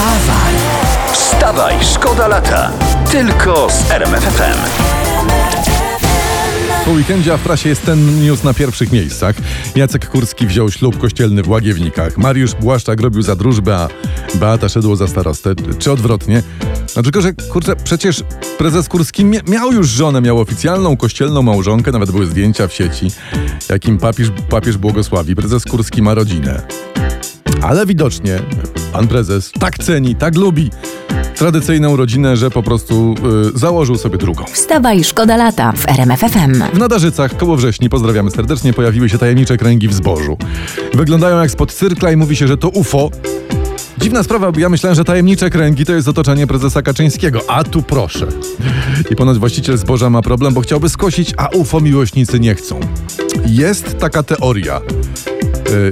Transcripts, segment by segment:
Wstawaj! Wstawaj, szkoda lata. Tylko z RMFFM. Po weekendzie, a w prasie jest ten news na pierwszych miejscach. Jacek Kurski wziął ślub kościelny w Łagiewnikach. Mariusz Błaszczak robił za drużbę, a Beata szedło za starostę. Czy odwrotnie? No tylko, że kurczę, przecież prezes Kurski mia miał już żonę, miał oficjalną kościelną małżonkę, nawet były zdjęcia w sieci, jakim papież, papież błogosławi. Prezes Kurski ma rodzinę. Ale widocznie pan prezes tak ceni, tak lubi tradycyjną rodzinę, że po prostu y, założył sobie drugą. Wstawaj, szkoda lata w RMFFM. W Nadarzycach koło wrześni, pozdrawiamy serdecznie, pojawiły się tajemnicze kręgi w zbożu. Wyglądają jak spod cyrkla i mówi się, że to UFO. Dziwna sprawa, bo ja myślałem, że tajemnicze kręgi to jest otoczenie prezesa Kaczyńskiego, a tu proszę. I ponoć właściciel zboża ma problem, bo chciałby skosić, a UFO miłośnicy nie chcą. Jest taka teoria,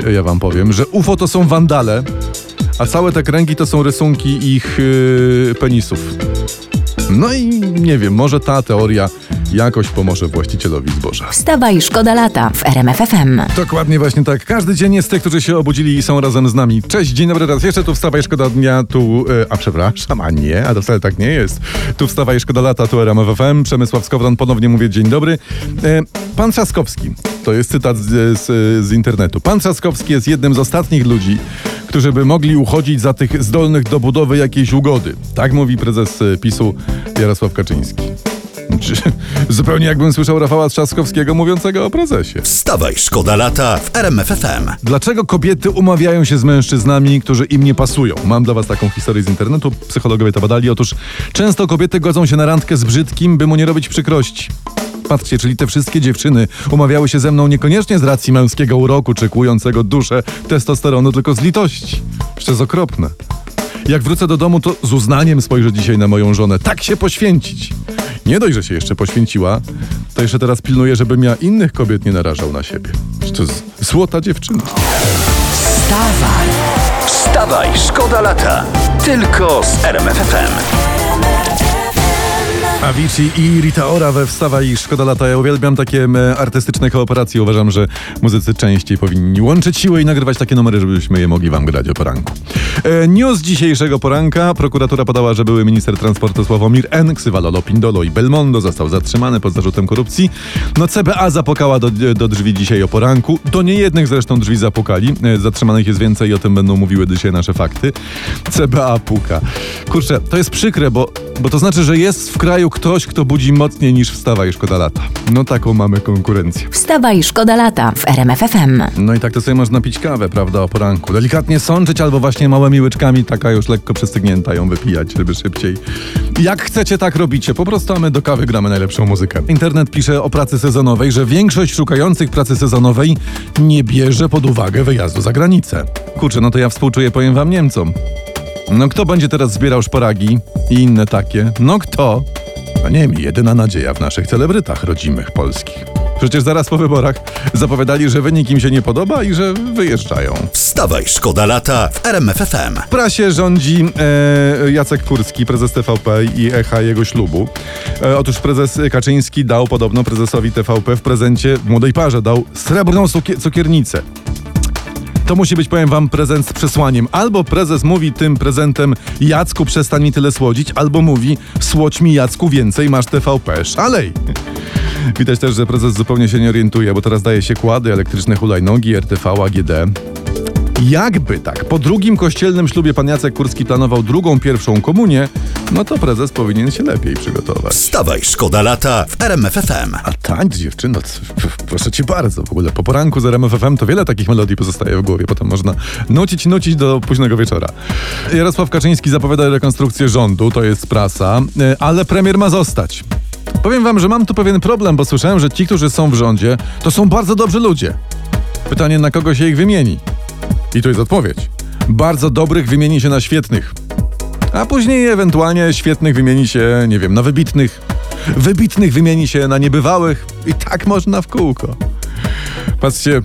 yy, ja wam powiem, że UFO to są wandale, a całe te kręgi to są rysunki ich yy, penisów. No i nie wiem, może ta teoria jakoś pomoże właścicielowi zboża. Wstawaj, szkoda lata w RMFFM. Dokładnie właśnie tak. Każdy dzień jest tych, którzy się obudzili i są razem z nami. Cześć, dzień dobry raz jeszcze. Tu wstawaj, szkoda dnia, tu... E, a przepraszam, a nie, a to wcale tak nie jest. Tu wstawaj, szkoda lata, tu RMFFM. Przemysław Skowron, ponownie mówię dzień dobry. E, pan Trzaskowski, to jest cytat z, z, z internetu. Pan Trzaskowski jest jednym z ostatnich ludzi, którzy by mogli uchodzić za tych zdolnych do budowy jakiejś ugody. Tak mówi prezes e, PiSu Jarosław Kaczyński. Zupełnie jakbym słyszał Rafała Trzaskowskiego mówiącego o prezesie. Wstawaj, szkoda lata w RMFFM. Dlaczego kobiety umawiają się z mężczyznami, którzy im nie pasują? Mam dla was taką historię z internetu, psychologowie to badali. Otóż często kobiety godzą się na randkę z brzydkim, by mu nie robić przykrości. Patrzcie, czyli te wszystkie dziewczyny umawiały się ze mną niekoniecznie z racji męskiego uroku czy kłującego duszę testosteronu, tylko z litości. Przecież okropne. Jak wrócę do domu, to z uznaniem spojrzę dzisiaj na moją żonę. Tak się poświęcić. Nie dość, że się jeszcze poświęciła, to jeszcze teraz pilnuje, żebym ja innych kobiet nie narażał na siebie. To jest złota dziewczyna. Wstawaj! Wstawaj, szkoda lata. Tylko z RMFFM. Avicii i Rita Ora we Wstawa i Szkoda Lata. Ja uwielbiam takie artystyczne kooperacje. Uważam, że muzycy częściej powinni łączyć siły i nagrywać takie numery, żebyśmy je mogli wam grać o poranku. E, news dzisiejszego poranka. Prokuratura podała, że były minister transportu Sławomir N. Ksywa Lolo Pindolo i Belmondo został zatrzymany pod zarzutem korupcji. No CBA zapukała do, do drzwi dzisiaj o poranku. Do niejednych zresztą drzwi zapukali. E, zatrzymanych jest więcej i o tym będą mówiły dzisiaj nasze fakty. CBA puka. Kurczę, to jest przykre, bo, bo to znaczy, że jest w kraju ktoś, kto budzi mocniej niż wstawa i szkoda lata. No taką mamy konkurencję. Wstawaj, szkoda lata w RMFFM. No i tak to sobie można pić kawę, prawda, o poranku. Delikatnie sączyć albo właśnie małymi łyczkami, taka już lekko przestygnięta ją wypijać, żeby szybciej. Jak chcecie, tak robicie. Po prostu my do kawy gramy najlepszą muzykę. Internet pisze o pracy sezonowej, że większość szukających pracy sezonowej nie bierze pod uwagę wyjazdu za granicę. Kurczę, no to ja współczuję, powiem wam Niemcom. No kto będzie teraz zbierał szporagi i inne takie? No kto? Nie jedyna nadzieja w naszych celebrytach rodzimych polskich. Przecież zaraz po wyborach zapowiadali, że wynik im się nie podoba i że wyjeżdżają. Wstawaj, szkoda lata w RMFFM. W prasie rządzi e, Jacek Kurski, prezes TVP i echa jego ślubu. E, otóż prezes Kaczyński dał podobno prezesowi TVP w prezencie młodej parze, dał srebrną cukier- cukiernicę. To musi być, powiem wam, prezent z przesłaniem. Albo prezes mówi tym prezentem Jacku, przestań mi tyle słodzić, albo mówi słodź mi Jacku więcej, masz TVP. Szalej! Widać też, że prezes zupełnie się nie orientuje, bo teraz daje się kłady, elektryczne hulajnogi, RTV, AGD. Jakby tak, po drugim kościelnym ślubie pan Jacek Kurski planował drugą pierwszą komunię, no to prezes powinien się lepiej przygotować. Wstawaj, szkoda lata w RMFFM. A tańcz dziewczyno, proszę cię bardzo. W ogóle po poranku z RMFFM to wiele takich melodii pozostaje w głowie. Potem można nucić, nucić do późnego wieczora. Jarosław Kaczyński zapowiada rekonstrukcję rządu, to jest prasa, y, ale premier ma zostać. Powiem wam, że mam tu pewien problem, bo słyszałem, że ci, którzy są w rządzie, to są bardzo dobrzy ludzie. Pytanie, na kogo się ich wymieni? I tu jest odpowiedź. Bardzo dobrych wymieni się na świetnych. A później ewentualnie świetnych wymieni się, nie wiem, na wybitnych. Wybitnych wymieni się na niebywałych. I tak można w kółko. Patrzcie,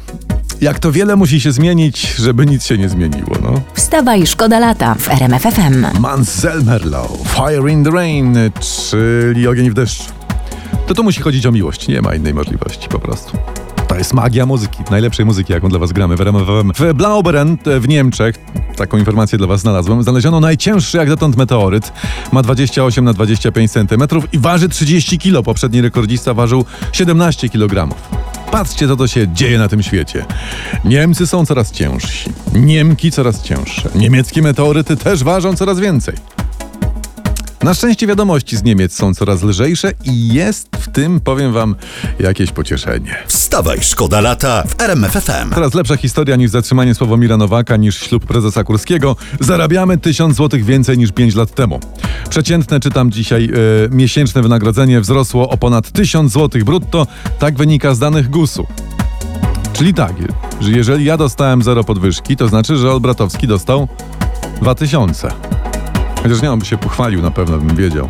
jak to wiele musi się zmienić, żeby nic się nie zmieniło, no. Wstawaj, szkoda lata w RMFFM. Manselmerlow, Fire in the Rain, czyli ogień w deszczu. To tu musi chodzić o miłość, nie ma innej możliwości po prostu. To jest magia muzyki, najlepszej muzyki, jaką dla was gramy w RMF FM. W Blauberen e, w Niemczech, taką informację dla was znalazłem, znaleziono najcięższy jak dotąd meteoryt. Ma 28 na 25 cm i waży 30 kg. Poprzedni rekordzista ważył 17 kg. Patrzcie, co to się dzieje na tym świecie. Niemcy są coraz ciężsi, Niemki coraz cięższe, niemieckie meteoryty też ważą coraz więcej. Na szczęście wiadomości z Niemiec są coraz lżejsze i jest w tym, powiem wam, jakieś pocieszenie. Wstawaj, szkoda lata w RMF FM. Teraz lepsza historia niż zatrzymanie Sławomira Nowaka, niż ślub prezesa Kurskiego. Zarabiamy 1000 zł więcej niż 5 lat temu. Przeciętne, czytam dzisiaj, e, miesięczne wynagrodzenie wzrosło o ponad 1000 zł brutto. Tak wynika z danych GUS-u. Czyli tak, że jeżeli ja dostałem zero podwyżki, to znaczy, że Olbratowski dostał 2000. Chociaż nie, on by się pochwalił, na pewno bym wiedział.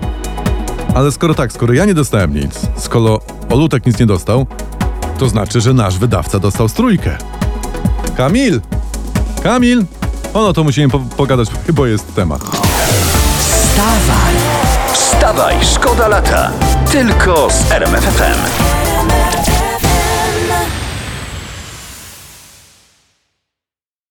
Ale skoro tak, skoro ja nie dostałem nic, skoro Olutek nic nie dostał, to znaczy, że nasz wydawca dostał strójkę. Kamil! Kamil! Ono to musimy po pogadać, chyba jest temat. Wstawaj! Wstawaj, szkoda lata. Tylko z RMF FM.